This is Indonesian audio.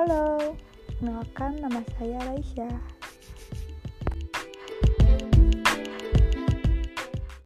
Halo, kenalkan nama saya Raisya.